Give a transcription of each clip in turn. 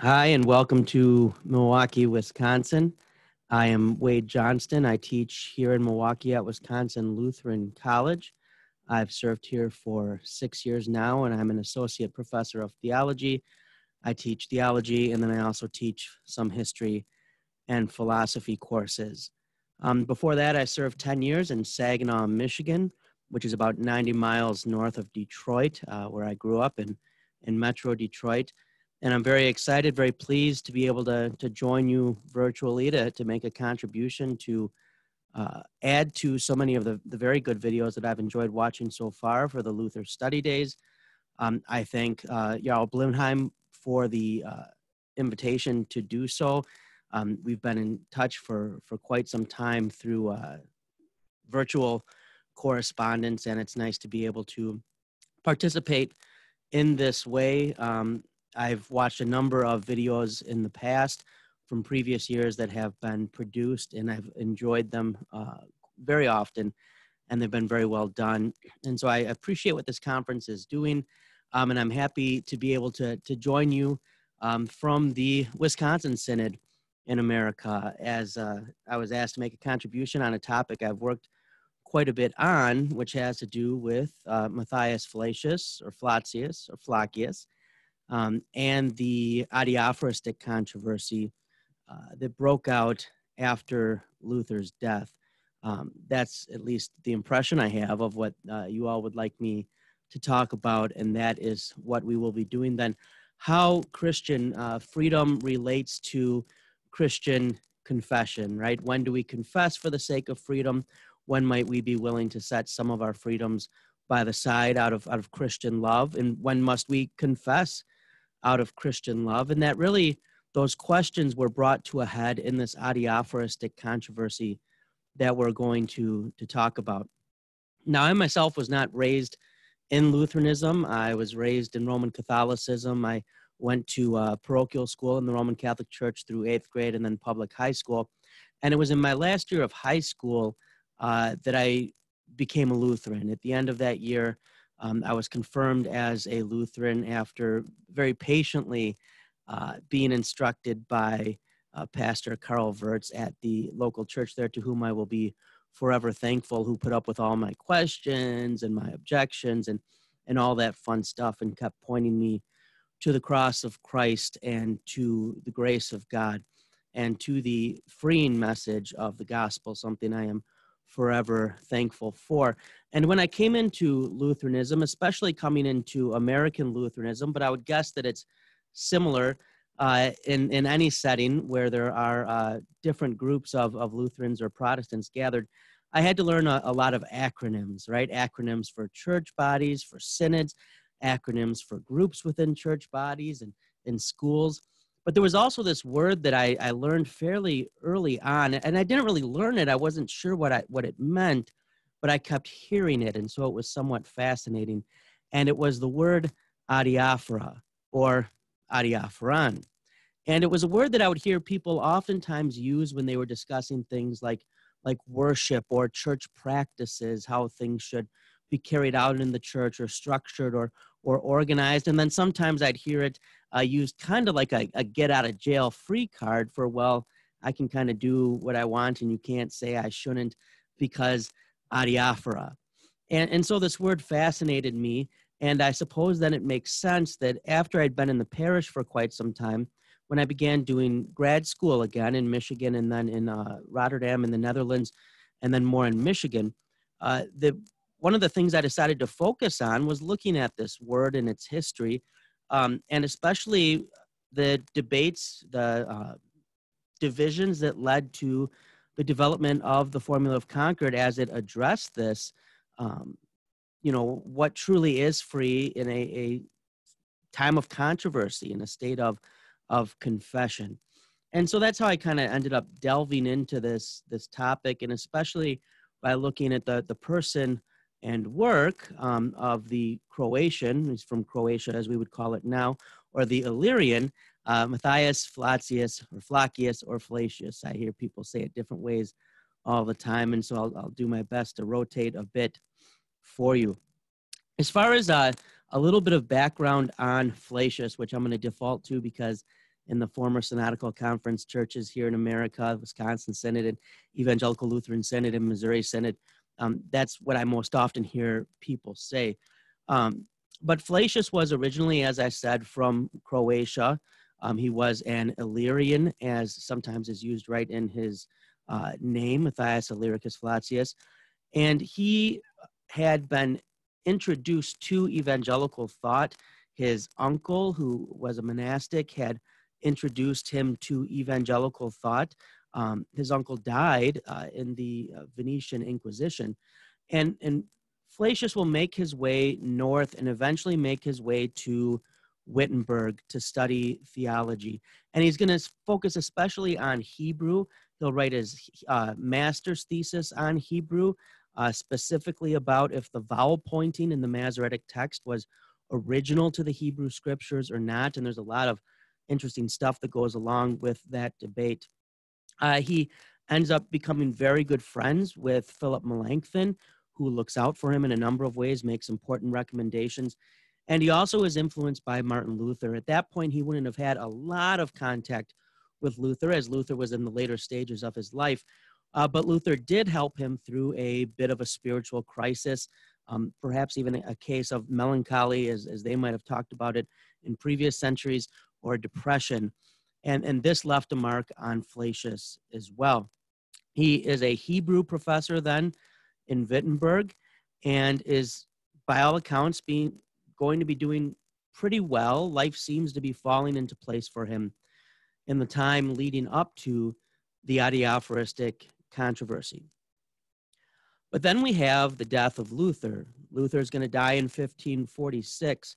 Hi, and welcome to Milwaukee, Wisconsin. I am Wade Johnston. I teach here in Milwaukee at Wisconsin Lutheran College. I've served here for six years now, and I'm an associate professor of theology. I teach theology, and then I also teach some history and philosophy courses. Um, before that, I served 10 years in Saginaw, Michigan, which is about 90 miles north of Detroit, uh, where I grew up in, in Metro Detroit and I'm very excited, very pleased to be able to, to join you virtually to, to make a contribution to uh, add to so many of the, the very good videos that I've enjoyed watching so far for the Luther Study Days. Um, I thank uh, Jarl Blumheim for the uh, invitation to do so. Um, we've been in touch for, for quite some time through uh, virtual correspondence, and it's nice to be able to participate in this way. Um, I've watched a number of videos in the past from previous years that have been produced, and I've enjoyed them uh, very often, and they've been very well done. And so I appreciate what this conference is doing, um, and I'm happy to be able to, to join you um, from the Wisconsin Synod in America as uh, I was asked to make a contribution on a topic I've worked quite a bit on, which has to do with uh, Matthias Flacius or Flacius or Flacius um, and the adiaphoristic controversy uh, that broke out after Luther's death. Um, that's at least the impression I have of what uh, you all would like me to talk about, and that is what we will be doing then. How Christian uh, freedom relates to Christian confession, right? When do we confess for the sake of freedom? When might we be willing to set some of our freedoms by the side out of, out of Christian love? And when must we confess out of Christian love, and that really those questions were brought to a head in this adiaphoristic controversy that we're going to, to talk about. Now, I myself was not raised in Lutheranism. I was raised in Roman Catholicism. I went to uh, parochial school in the Roman Catholic Church through eighth grade and then public high school. And it was in my last year of high school uh, that I became a Lutheran. At the end of that year, um, I was confirmed as a Lutheran after very patiently uh, being instructed by uh, Pastor Carl Wirtz at the local church there, to whom I will be forever thankful, who put up with all my questions and my objections and, and all that fun stuff and kept pointing me to the cross of Christ and to the grace of God and to the freeing message of the gospel, something I am forever thankful for. And when I came into Lutheranism, especially coming into American Lutheranism, but I would guess that it's similar uh, in, in any setting where there are uh, different groups of, of Lutherans or Protestants gathered, I had to learn a, a lot of acronyms, right? Acronyms for church bodies, for synods, acronyms for groups within church bodies and in schools. But there was also this word that I, I learned fairly early on, and I didn't really learn it. I wasn't sure what I what it meant, but I kept hearing it, and so it was somewhat fascinating. And it was the word adiaphora or adiaphoron. And it was a word that I would hear people oftentimes use when they were discussing things like like worship or church practices, how things should be carried out in the church or structured or or organized. And then sometimes I'd hear it uh, used kind of like a, a get out of jail free card for, well, I can kind of do what I want and you can't say I shouldn't because adiaphora. And, and so this word fascinated me. And I suppose then it makes sense that after I'd been in the parish for quite some time, when I began doing grad school again in Michigan and then in uh, Rotterdam in the Netherlands, and then more in Michigan, uh, the one of the things I decided to focus on was looking at this word and its history, um, and especially the debates, the uh, divisions that led to the development of the Formula of Concord as it addressed this. Um, you know, what truly is free in a, a time of controversy, in a state of, of confession. And so that's how I kind of ended up delving into this, this topic, and especially by looking at the, the person and work um, of the Croatian, he's from Croatia as we would call it now, or the Illyrian, uh, Matthias Flacius or Flacius or Flacius. I hear people say it different ways all the time, and so I'll, I'll do my best to rotate a bit for you. As far as uh, a little bit of background on Flacius, which I'm going to default to because in the former Synodical Conference churches here in America, Wisconsin Synod and Evangelical Lutheran Synod and Missouri Synod. Um, that's what I most often hear people say. Um, but Flacius was originally, as I said, from Croatia. Um, he was an Illyrian, as sometimes is used right in his uh, name, Matthias Illyricus Flacius. And he had been introduced to evangelical thought. His uncle, who was a monastic, had introduced him to evangelical thought. Um, his uncle died uh, in the uh, Venetian Inquisition. And, and Flacius will make his way north and eventually make his way to Wittenberg to study theology. And he's going to focus especially on Hebrew. He'll write his uh, master's thesis on Hebrew, uh, specifically about if the vowel pointing in the Masoretic text was original to the Hebrew scriptures or not. And there's a lot of interesting stuff that goes along with that debate. Uh, he ends up becoming very good friends with Philip Melanchthon, who looks out for him in a number of ways, makes important recommendations. And he also is influenced by Martin Luther. At that point, he wouldn't have had a lot of contact with Luther, as Luther was in the later stages of his life. Uh, but Luther did help him through a bit of a spiritual crisis, um, perhaps even a case of melancholy, as, as they might have talked about it in previous centuries, or depression. And, and this left a mark on Flacius as well. He is a Hebrew professor then in Wittenberg and is, by all accounts, being going to be doing pretty well. Life seems to be falling into place for him in the time leading up to the adiaphoristic controversy. But then we have the death of Luther. Luther is going to die in 1546.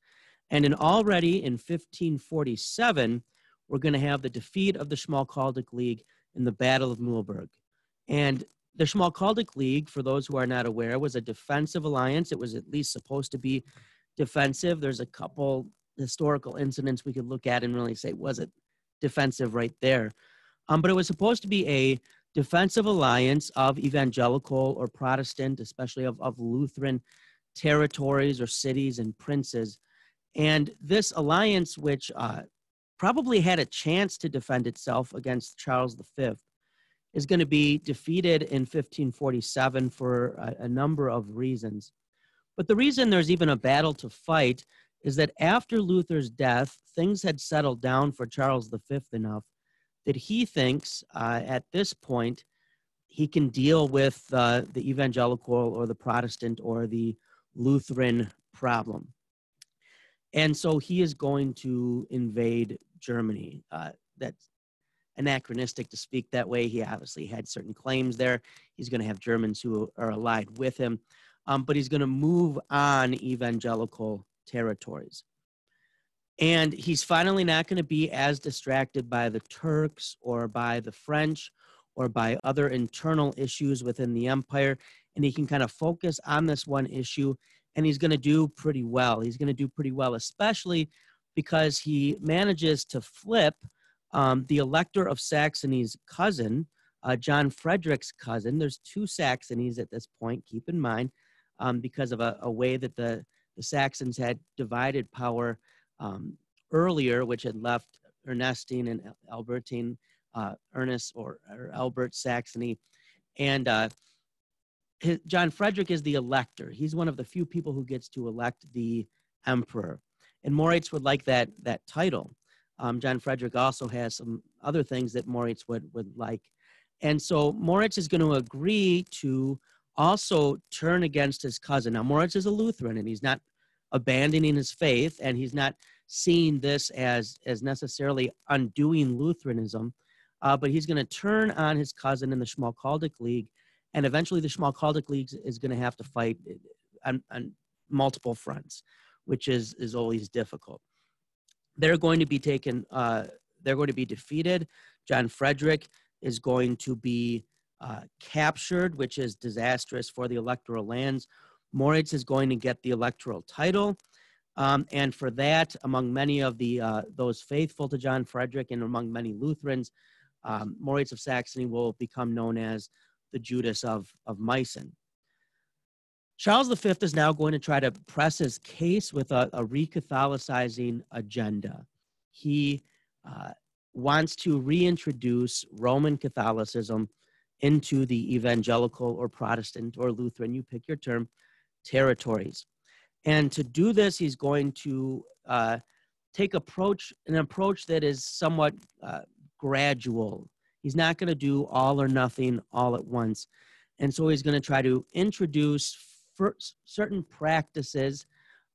And in already in 1547, we're going to have the defeat of the Schmalkaldic League in the Battle of Mühlberg. And the Schmalkaldic League, for those who are not aware, was a defensive alliance. It was at least supposed to be defensive. There's a couple historical incidents we could look at and really say, was it defensive right there? Um, but it was supposed to be a defensive alliance of evangelical or Protestant, especially of, of Lutheran territories or cities and princes. And this alliance, which uh, probably had a chance to defend itself against Charles V, is going to be defeated in 1547 for a, a number of reasons. But the reason there's even a battle to fight is that after Luther's death, things had settled down for Charles V enough that he thinks uh, at this point he can deal with uh, the evangelical or the Protestant or the Lutheran problem. And so he is going to invade Germany. Uh, that's anachronistic to speak that way. He obviously had certain claims there. He's going to have Germans who are allied with him um, but he's going to move on evangelical territories. And he's finally not going to be as distracted by the Turks or by the French or by other internal issues within the empire. And he can kind of focus on this one issue and he's going to do pretty well. He's going to do pretty well, especially because he manages to flip um, the elector of Saxony's cousin, uh, John Frederick's cousin. There's two Saxonies at this point, keep in mind um, because of a, a, way that the, the Saxons had divided power um, earlier, which had left Ernestine and Albertine, uh, Ernest or, or, Albert Saxony. And uh, his, John Frederick is the elector. He's one of the few people who gets to elect the emperor. And Moritz would like that, that title. Um, John Frederick also has some other things that Moritz would, would like. And so Moritz is going to agree to also turn against his cousin. Now, Moritz is a Lutheran and he's not abandoning his faith and he's not seeing this as, as necessarily undoing Lutheranism, uh, but he's going to turn on his cousin in the Schmalkaldic League. And eventually, the Schmalkaldic League is going to have to fight on, on multiple fronts, which is, is always difficult. They're going to be taken, uh, they're going to be defeated. John Frederick is going to be uh, captured, which is disastrous for the electoral lands. Moritz is going to get the electoral title. Um, and for that, among many of the uh, those faithful to John Frederick and among many Lutherans, um, Moritz of Saxony will become known as the Judas of, of Meissen. Charles V is now going to try to press his case with a, a re-Catholicizing agenda. He uh, wants to reintroduce Roman Catholicism into the evangelical or Protestant or Lutheran, you pick your term, territories. And to do this, he's going to uh, take approach an approach that is somewhat uh, gradual. He's not going to do all or nothing all at once. And so he's going to try to introduce certain practices.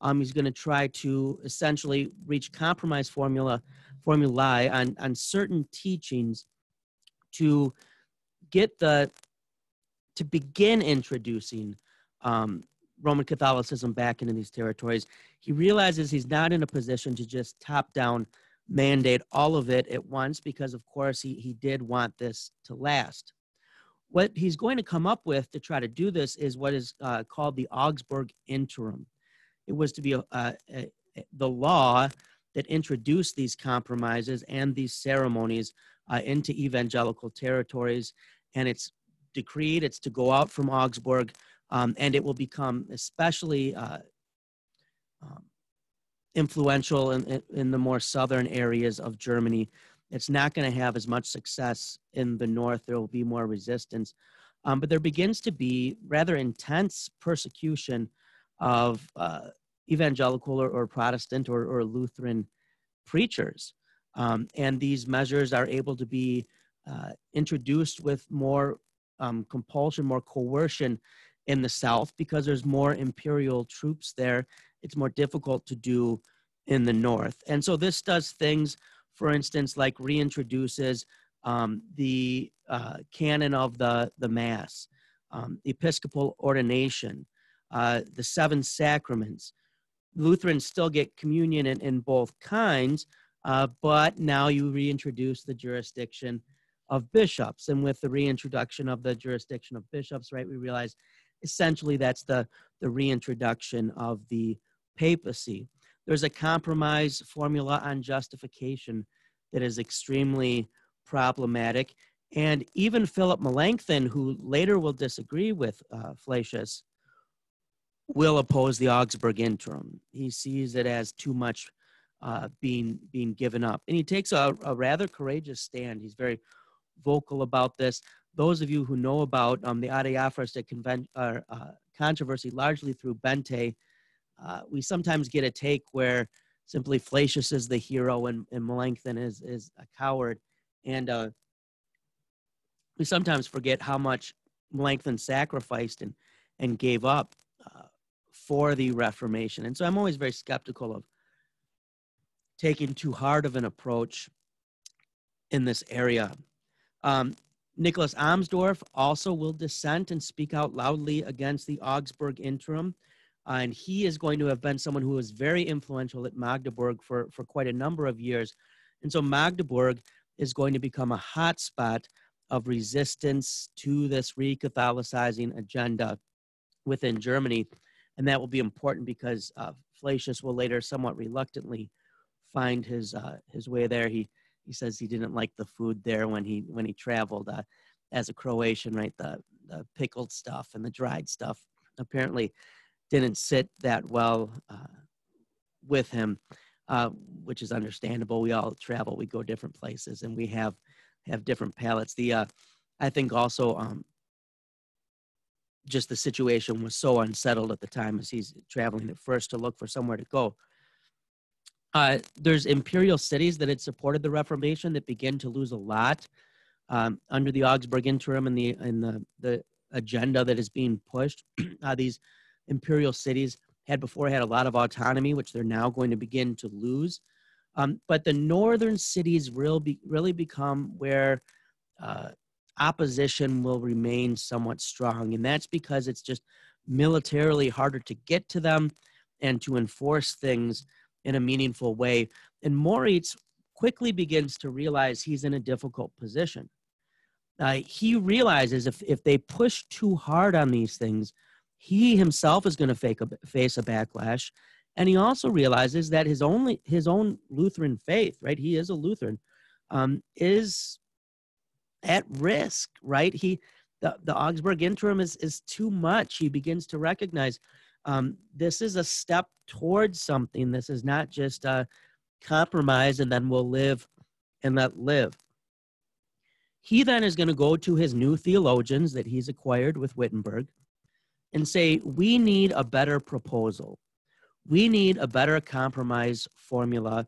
Um, he's going to try to essentially reach compromise formula formulae on, on certain teachings to get the to begin introducing um, Roman Catholicism back into these territories. He realizes he's not in a position to just top down mandate all of it at once because, of course, he, he did want this to last. What he's going to come up with to try to do this is what is uh, called the Augsburg Interim. It was to be a, a, a, the law that introduced these compromises and these ceremonies uh, into evangelical territories. And it's decreed, it's to go out from Augsburg, um, and it will become especially uh, um, influential in, in the more southern areas of Germany. It's not going to have as much success in the north. There will be more resistance. Um, but there begins to be rather intense persecution of uh, evangelical or, or Protestant or, or, Lutheran preachers. Um, and these measures are able to be uh, introduced with more um, compulsion, more coercion in the South because there's more imperial troops there. It's more difficult to do in the North. And so this does things, for instance, like reintroduces um, the uh, canon of the, the Mass, um, Episcopal ordination, uh, the seven sacraments. Lutherans still get communion in, in both kinds, uh, but now you reintroduce the jurisdiction of bishops. And with the reintroduction of the jurisdiction of bishops, right, we realize essentially that's the, the reintroduction of the papacy. There's a compromise formula on justification that is extremely problematic. And even Philip Melanchthon, who later will disagree with uh, Flacius, will oppose the Augsburg interim. He sees it as too much uh, being being given up, and he takes a, a, rather courageous stand. He's very vocal about this. Those of you who know about um, the Adiaphoristic convent, uh, uh, controversy, largely through Bente, uh, we sometimes get a take where simply Flacius is the hero and, and Melanchthon is is a coward, and uh, we sometimes forget how much Melanchthon sacrificed and and gave up uh, for the Reformation. And so I'm always very skeptical of taking too hard of an approach in this area. Um, Nicholas Amsdorf also will dissent and speak out loudly against the Augsburg interim. Uh, and he is going to have been someone who was very influential at Magdeburg for, for quite a number of years. And so Magdeburg is going to become a hotspot of resistance to this re-Catholicizing agenda within Germany. And that will be important because uh, Flacius will later somewhat reluctantly find his, uh, his way there. He, he says he didn't like the food there when he, when he traveled uh, as a Croatian, right? The, the pickled stuff and the dried stuff apparently didn't sit that well uh, with him, uh, which is understandable. We all travel, we go different places, and we have have different palates. The uh, I think also um, just the situation was so unsettled at the time as he's traveling at first to look for somewhere to go. Uh, there's imperial cities that had supported the Reformation that begin to lose a lot um, under the Augsburg interim and the and the the agenda that is being pushed. uh, these imperial cities had before had a lot of autonomy, which they're now going to begin to lose. Um, but the northern cities will be, really become where uh, opposition will remain somewhat strong. And that's because it's just militarily harder to get to them and to enforce things in a meaningful way. And Moritz quickly begins to realize he's in a difficult position. Uh, he realizes if, if they push too hard on these things, he himself is going to face a backlash. And he also realizes that his only his own lutheran faith right he is a lutheran um, is at risk right? He the, the augsburg interim is is too much. He begins to recognize um, this is a step towards something. This is not just a compromise and then we'll live and let live. He then is going to go to his new theologians that he's acquired with Wittenberg and say, We need a better proposal. We need a better compromise formula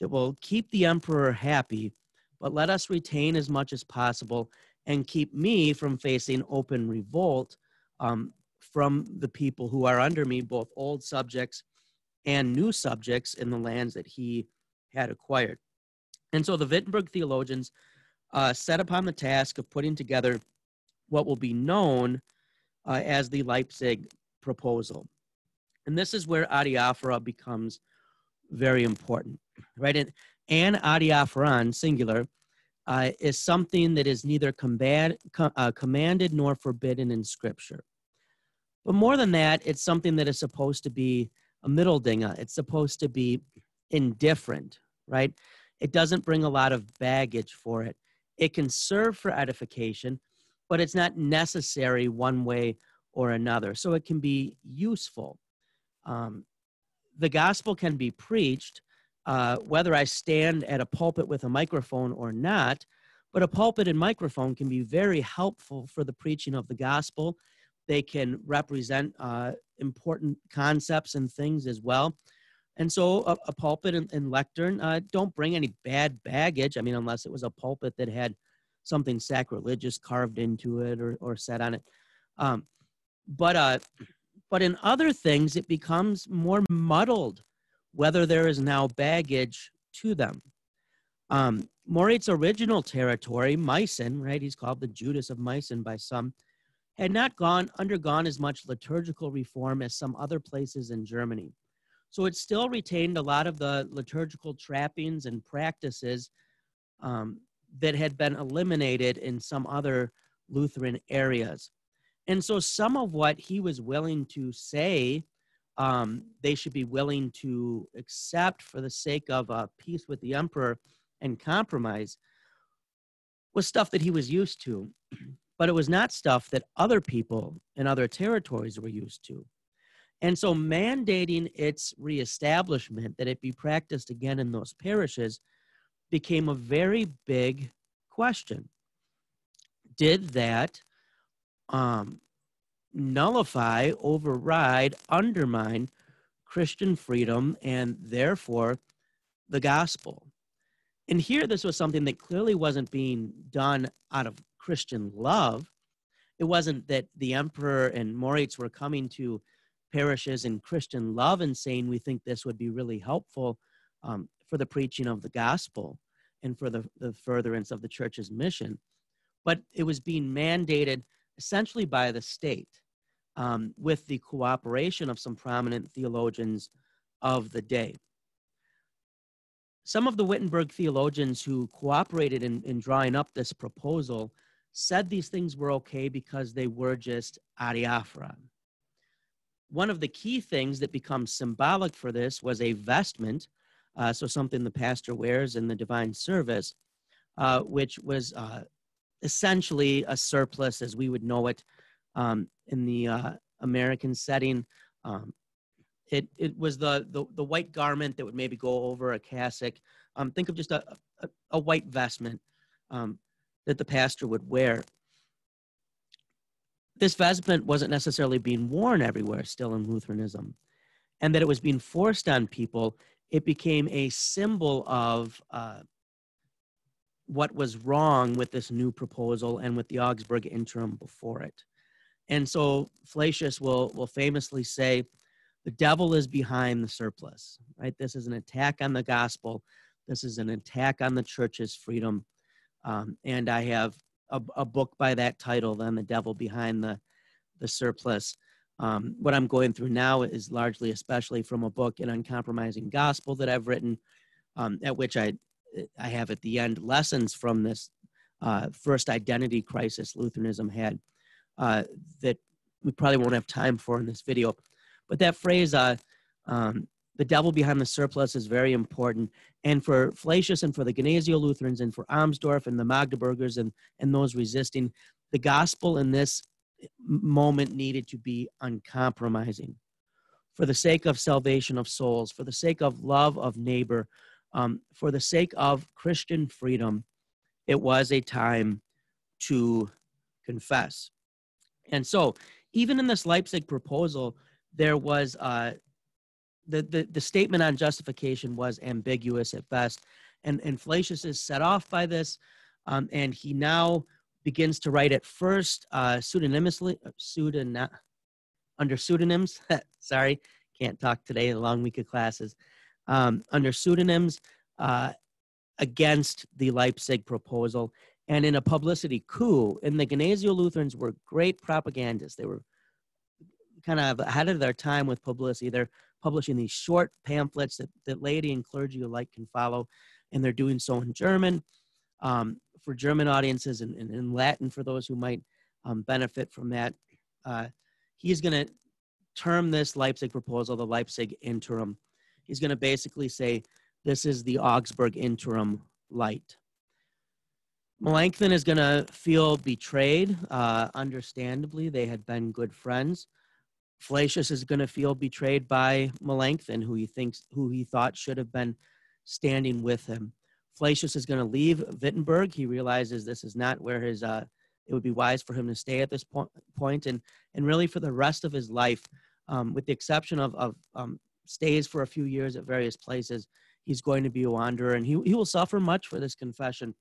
that will keep the emperor happy, but let us retain as much as possible and keep me from facing open revolt um, from the people who are under me, both old subjects and new subjects in the lands that he had acquired. And so the Wittenberg theologians uh, set upon the task of putting together what will be known uh, as the Leipzig proposal. And this is where adiaphora becomes very important, right? And, and adiaphoron, singular, uh, is something that is neither command, uh, commanded nor forbidden in Scripture. But more than that, it's something that is supposed to be a middle dinger. It's supposed to be indifferent, right? It doesn't bring a lot of baggage for it. It can serve for edification, but it's not necessary one way or another. So it can be useful. Um, the gospel can be preached, uh, whether I stand at a pulpit with a microphone or not, but a pulpit and microphone can be very helpful for the preaching of the gospel. They can represent uh, important concepts and things as well. And so a, a pulpit and, and lectern uh, don't bring any bad baggage. I mean, unless it was a pulpit that had something sacrilegious carved into it or, or set on it. Um, but uh, but in other things, it becomes more muddled whether there is now baggage to them. Um, Moritz' original territory, Meissen, right? He's called the Judas of Meissen by some, had not gone undergone as much liturgical reform as some other places in Germany. So it still retained a lot of the liturgical trappings and practices um, that had been eliminated in some other Lutheran areas. And so some of what he was willing to say um, they should be willing to accept for the sake of uh, peace with the emperor and compromise was stuff that he was used to. But it was not stuff that other people in other territories were used to. And so mandating its reestablishment, that it be practiced again in those parishes, became a very big question. Did that um, nullify, override, undermine Christian freedom and therefore the gospel? And here, this was something that clearly wasn't being done out of Christian love. It wasn't that the emperor and Moritz were coming to parishes in Christian love and saying, we think this would be really helpful um, for the preaching of the gospel and for the, the furtherance of the church's mission. But it was being mandated essentially by the state um, with the cooperation of some prominent theologians of the day. Some of the Wittenberg theologians who cooperated in, in drawing up this proposal said these things were okay because they were just adiaphora. One of the key things that becomes symbolic for this was a vestment, uh, so something the pastor wears in the divine service, uh, which was uh, essentially a surplice as we would know it um, in the uh, American setting. Um, it, it was the, the, the, white garment that would maybe go over a cassock. Um, think of just a, a, a white vestment. Um, that the pastor would wear. This vestment wasn't necessarily being worn everywhere still in Lutheranism, and that it was being forced on people. It became a symbol of uh, what was wrong with this new proposal and with the Augsburg interim before it. And so Flacius will, will famously say, the devil is behind the surplice, right? This is an attack on the gospel. This is an attack on the church's freedom. Um, and I have a, a, book by that title, then The Devil Behind the, the Surplice. Um, what I'm going through now is largely, especially from a book, An Uncompromising Gospel, that I've written, um, at which I, I have at the end lessons from this uh, first identity crisis Lutheranism had uh, that we probably won't have time for in this video. But that phrase, uh, um, the devil behind the surplice, is very important. And for Flacius and for the Gnesio Lutherans and for Amsdorf and the Magdeburgers and, and those resisting, the gospel in this moment needed to be uncompromising. For the sake of salvation of souls, for the sake of love of neighbor, um, for the sake of Christian freedom, it was a time to confess. And so, even in this Leipzig proposal, there was uh, the, the, the statement on justification was ambiguous at best. And, and Flacius is set off by this, um, and he now begins to write at first uh, pseudonymously, uh, pseudonym, under pseudonyms. Sorry, can't talk today, long week of classes. Um, under pseudonyms uh, against the Leipzig proposal and in a publicity coup. And the Gnesio Lutherans were great propagandists. They were kind of ahead of their time with publicity. They're publishing these short pamphlets that, that laity and clergy alike can follow, and they're doing so in German um, for German audiences and, in Latin for those who might um, benefit from that. Uh, he's going to term this Leipzig proposal the Leipzig interim. He's going to basically say this is the Augsburg interim light. Melanchthon is going to feel betrayed. Uh, understandably, they had been good friends. Flacius is going to feel betrayed by Melanchthon, who he thinks, who he thought should have been standing with him. Flacius is going to leave Wittenberg. He realizes this is not where his. Uh, it would be wise for him to stay at this point, point and and really for the rest of his life, um, with the exception of of um, stays for a few years at various places, he's going to be a wanderer, and he he will suffer much for this confession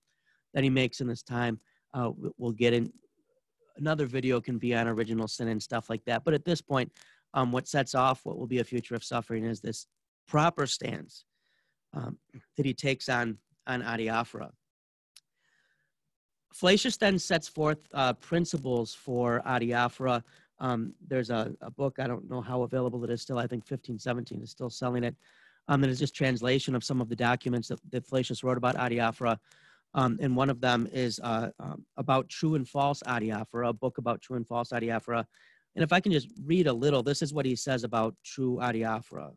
that he makes in this time. Uh, we'll get in. Another video can be on original sin and stuff like that. But at this point, um, what sets off what will be a future of suffering is this proper stance um, that he takes on on adiaphora. Flacius then sets forth uh, principles for adiaphora. Um, there's a, a, book, I don't know how available it is still, I think 1517 is still selling it. Um, and it's just translation of some of the documents that, that Flacius wrote about adiaphora. Um, and one of them is uh, um, about true and false adiaphora, a book about true and false adiaphora. And if I can just read a little, this is what he says about true adiaphora.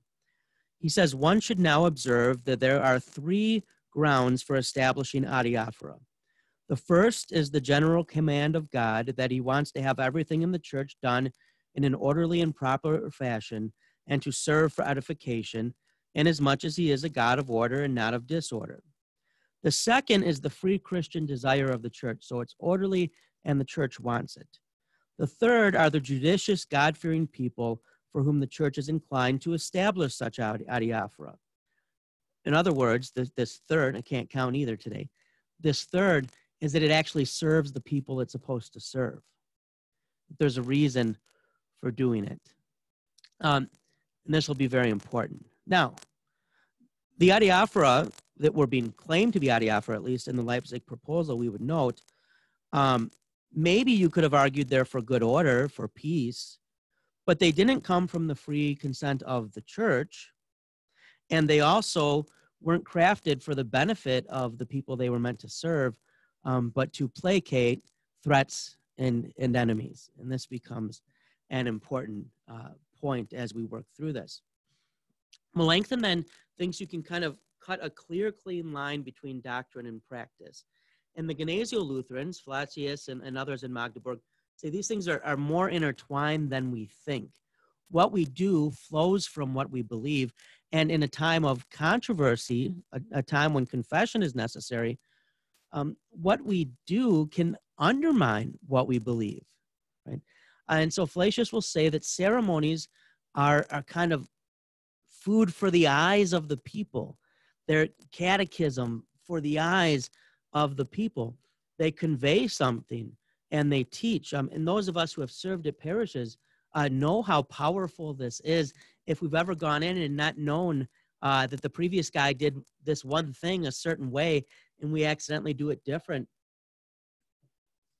He says, one should now observe that there are three grounds for establishing adiaphora. The first is the general command of God that he wants to have everything in the church done in an orderly and proper fashion and to serve for edification, inasmuch as he is a God of order and not of disorder. The second is the free Christian desire of the church. So it's orderly and the church wants it. The third are the judicious, God fearing people for whom the church is inclined to establish such adiaphora. In other words, this, this third, I can't count either today, this third is that it actually serves the people it's supposed to serve. There's a reason for doing it. Um, and this will be very important. Now, the adiaphora that were being claimed to be adiaphora, at least in the Leipzig proposal, we would note, um, maybe you could have argued they're for good order, for peace, but they didn't come from the free consent of the church. And they also weren't crafted for the benefit of the people they were meant to serve, um, but to placate threats and, and enemies. And this becomes an important uh, point as we work through this. Melanchthon then thinks you can kind of cut a clear, clean line between doctrine and practice. And the Gnesio Lutherans, Flacius and, and others in Magdeburg, say these things are, are more intertwined than we think. What we do flows from what we believe. And in a time of controversy, a, a time when confession is necessary, um, what we do can undermine what we believe, right? And so Flacius will say that ceremonies are, are kind of food for the eyes of the people. They're catechism for the eyes of the people. They convey something and they teach. Um, and those of us who have served at parishes uh, know how powerful this is. If we've ever gone in and not known uh, that the previous guy did this one thing a certain way and we accidentally do it different.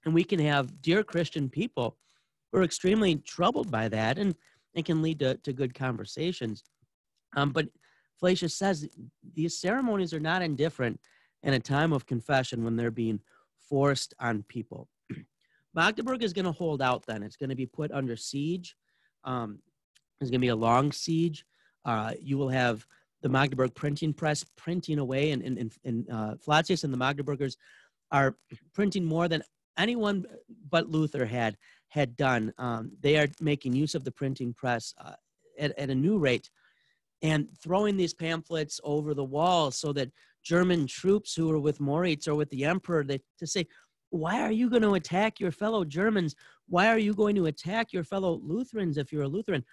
And we can have dear Christian people who are extremely troubled by that and it can lead to, to good conversations. Um, but Flacius says these ceremonies are not indifferent in a time of confession when they're being forced on people. Magdeburg is going to hold out then. It's going to be put under siege. Um, there's going to be a long siege. Uh, you will have the Magdeburg printing press printing away, and, and, and uh, Flacius and the Magdeburgers are printing more than anyone but Luther had had done. Um, they are making use of the printing press uh, at, at a new rate and throwing these pamphlets over the wall so that German troops who were with Moritz or with the emperor they, to say, why are you going to attack your fellow Germans? Why are you going to attack your fellow Lutherans if you're a Lutheran?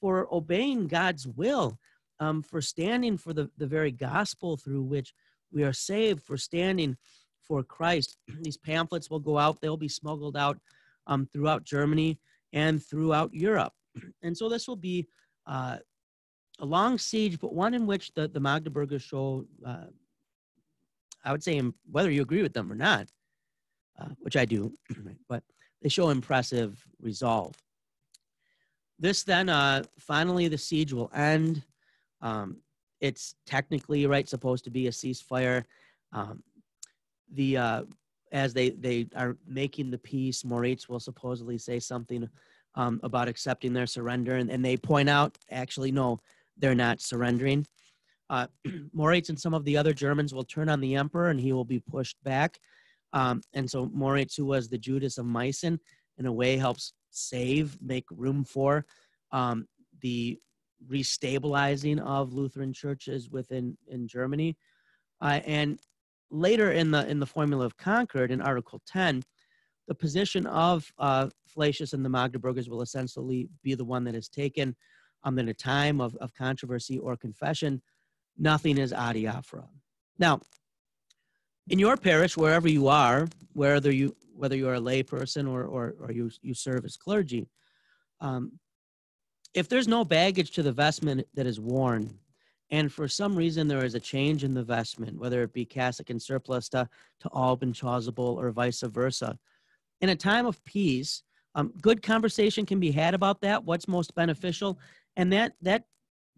For obeying God's will, um, for standing for the, the very gospel through which we are saved, for standing for Christ. These pamphlets will go out, they'll be smuggled out um, throughout Germany and throughout Europe. And so this will be uh, a long siege, but one in which the, the Magdeburgers show, uh, I would say, whether you agree with them or not, uh, which I do, but they show impressive resolve. This then, uh, finally, the siege will end. Um, it's technically right supposed to be a ceasefire. Um, the uh, as they they are making the peace, Moritz will supposedly say something um, about accepting their surrender, and, and they point out actually no, they're not surrendering. Uh, Moritz and some of the other Germans will turn on the emperor, and he will be pushed back. Um, and so Moritz, who was the Judas of Meissen, in a way helps save, make room for um, the restabilizing of Lutheran churches within in Germany. Uh, and later in the in the formula of Concord in Article 10, the position of uh, Flacius and the Magdeburgers will essentially be the one that is taken um, in a time of, of controversy or confession. Nothing is adiaphora. Now, in your parish, wherever you are, whether you whether you are a layperson or, or, or you, you serve as clergy, um, if there's no baggage to the vestment that is worn, and for some reason there is a change in the vestment, whether it be cassock and surplice to, to alb chasuble or vice versa. In a time of peace, um, good conversation can be had about that, what's most beneficial, and that that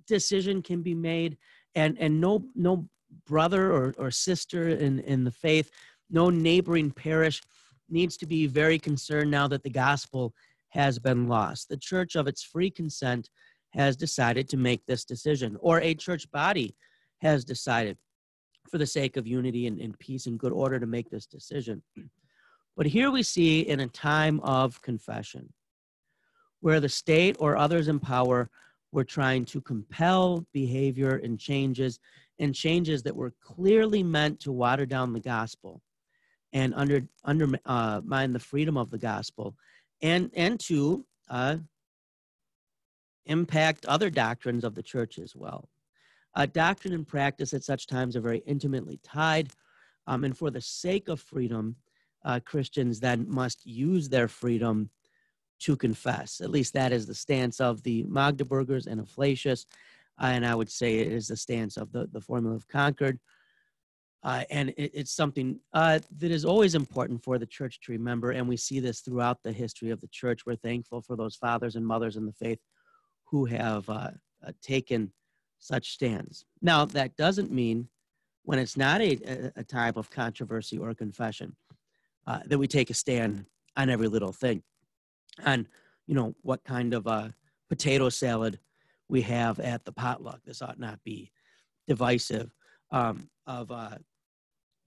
decision can be made, and and no no brother or, or sister in, in the faith, no neighboring parish needs to be very concerned now that the gospel has been lost. The church of its free consent has decided to make this decision, or a church body has decided for the sake of unity and, and peace and good order to make this decision. But here we see in a time of confession where the state or others in power were trying to compel behavior and changes and changes that were clearly meant to water down the gospel and under undermine uh, the freedom of the gospel and and to uh, impact other doctrines of the church as well. Uh, doctrine and practice at such times are very intimately tied, um, and for the sake of freedom, uh, Christians then must use their freedom to confess. At least that is the stance of the Magdeburgers and of Flacius, uh, and I would say it is the stance of the, the Formula of Concord. Uh, and it, it's something uh, that is always important for the church to remember, and we see this throughout the history of the church. We're thankful for those fathers and mothers in the faith who have uh, uh, taken such stands. Now, that doesn't mean when it's not a, a of controversy or confession uh, that we take a stand on every little thing, on you know what kind of a potato salad we have at the potluck. This ought not be divisive um, of uh,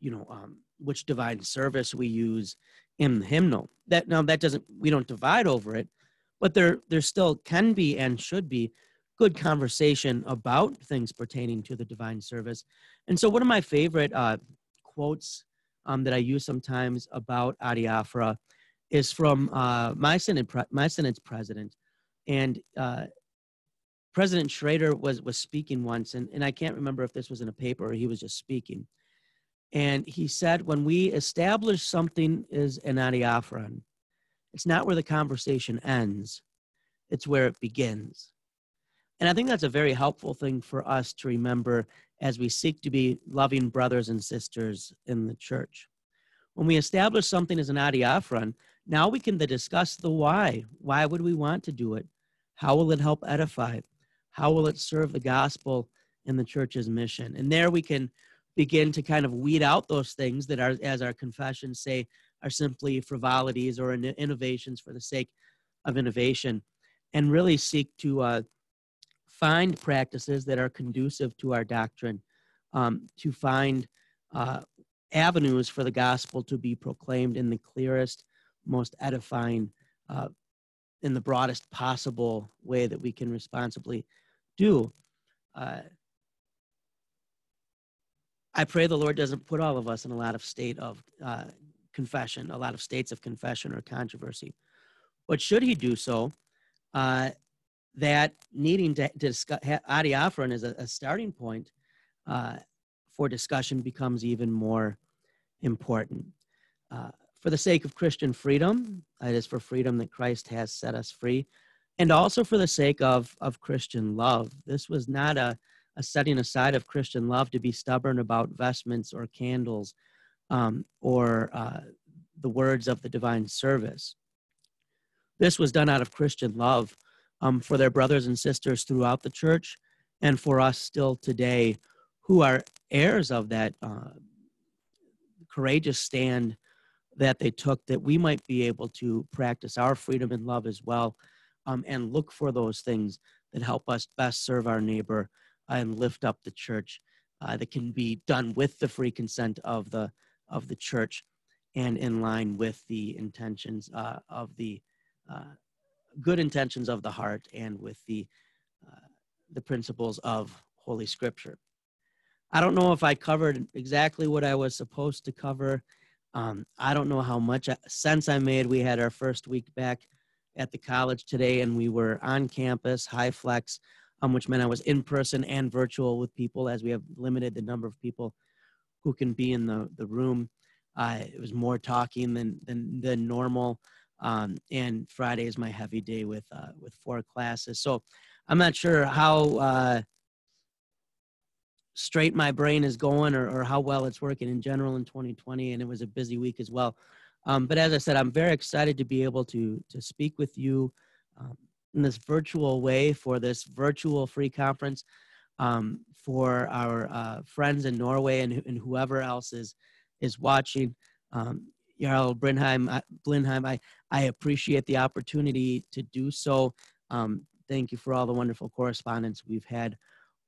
you know um, which divine service we use in the hymnal. That now that doesn't we don't divide over it, but there there still can be and should be good conversation about things pertaining to the divine service. And so one of my favorite uh, quotes um, that I use sometimes about adiaphora is from uh, my synod pre- my synod's president, and uh, President Schroeder was was speaking once, and, and I can't remember if this was in a paper or he was just speaking. And he said, when we establish something is an adiaphoron, it's not where the conversation ends, it's where it begins. And I think that's a very helpful thing for us to remember as we seek to be loving brothers and sisters in the church. When we establish something as an adiaphoron, now we can discuss the why. Why would we want to do it? How will it help edify? How will it serve the gospel and the church's mission? And there we can begin to kind of weed out those things that are, as our confessions say, are simply frivolities or innovations for the sake of innovation, and really seek to uh, find practices that are conducive to our doctrine, um, to find uh, avenues for the gospel to be proclaimed in the clearest, most edifying, uh, in the broadest possible way that we can responsibly do. I pray the Lord doesn't put all of us in a lot of state of uh, confession, a lot of states of confession or controversy. But should he do so, uh, that needing to, to discuss adiaphoron as a, a starting point uh, for discussion becomes even more important. Uh, for the sake of Christian freedom, it is for freedom that Christ has set us free, and also for the sake of, of Christian love. This was not a, a setting aside of Christian love to be stubborn about vestments or candles um, or uh, the words of the divine service. This was done out of Christian love um, for their brothers and sisters throughout the church and for us still today who are heirs of that uh, courageous stand that they took, that we might be able to practice our freedom and love as well um, and look for those things that help us best serve our neighbor and lift up the church uh, that can be done with the free consent of the of the church and in line with the intentions uh, of the uh, good intentions of the heart and with the uh, the principles of holy scripture. I don't know if i covered exactly what i was supposed to cover. Um, i don't know how much uh, sense i made. We had our first week back at the college today and we were on campus HyFlex um, which meant I was in person and virtual with people as we have limited the number of people who can be in the, the room. Uh, it was more talking than, than, than normal. Um, and Friday is my heavy day with, uh, with four classes. So I'm not sure how uh, straight my brain is going or, or how well it's working in general in 2020. And it was a busy week as well. Um, but as I said, I'm very excited to be able to, to speak with you. Um, in this virtual way for this virtual free conference um, for our uh, friends in Norway and, and, whoever else is is watching. Um, Jarl uh, Blindheim, I, I appreciate the opportunity to do so. Um, thank you for all the wonderful correspondence we've had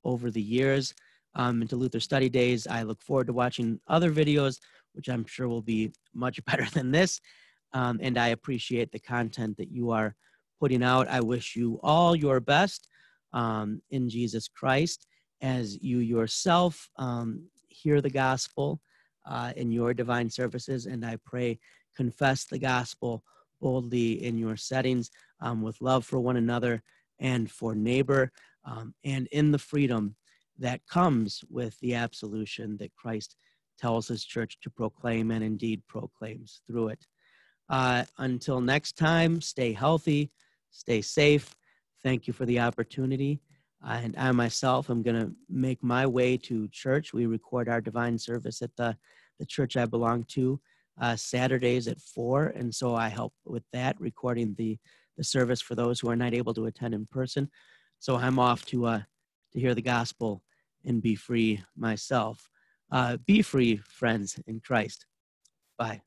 over the years. Um, into Luther Study Days, I look forward to watching other videos, which I'm sure will be much better than this. Um, and I appreciate the content that you are putting out. I wish you all your best um, in Jesus Christ as you yourself um, hear the gospel uh, in your divine services. And I pray, confess the gospel boldly in your settings um, with love for one another and for neighbor um, and in the freedom that comes with the absolution that Christ tells his church to proclaim and indeed proclaims through it. Uh, until next time, stay healthy Stay safe. Thank you for the opportunity. Uh, and I myself am going to make my way to church. We record our divine service at the, the church I belong to uh, Saturdays at 4. And so I help with that, recording the, the service for those who are not able to attend in person. So I'm off to, uh, to hear the gospel and be free myself. Uh, be free, friends in Christ. Bye.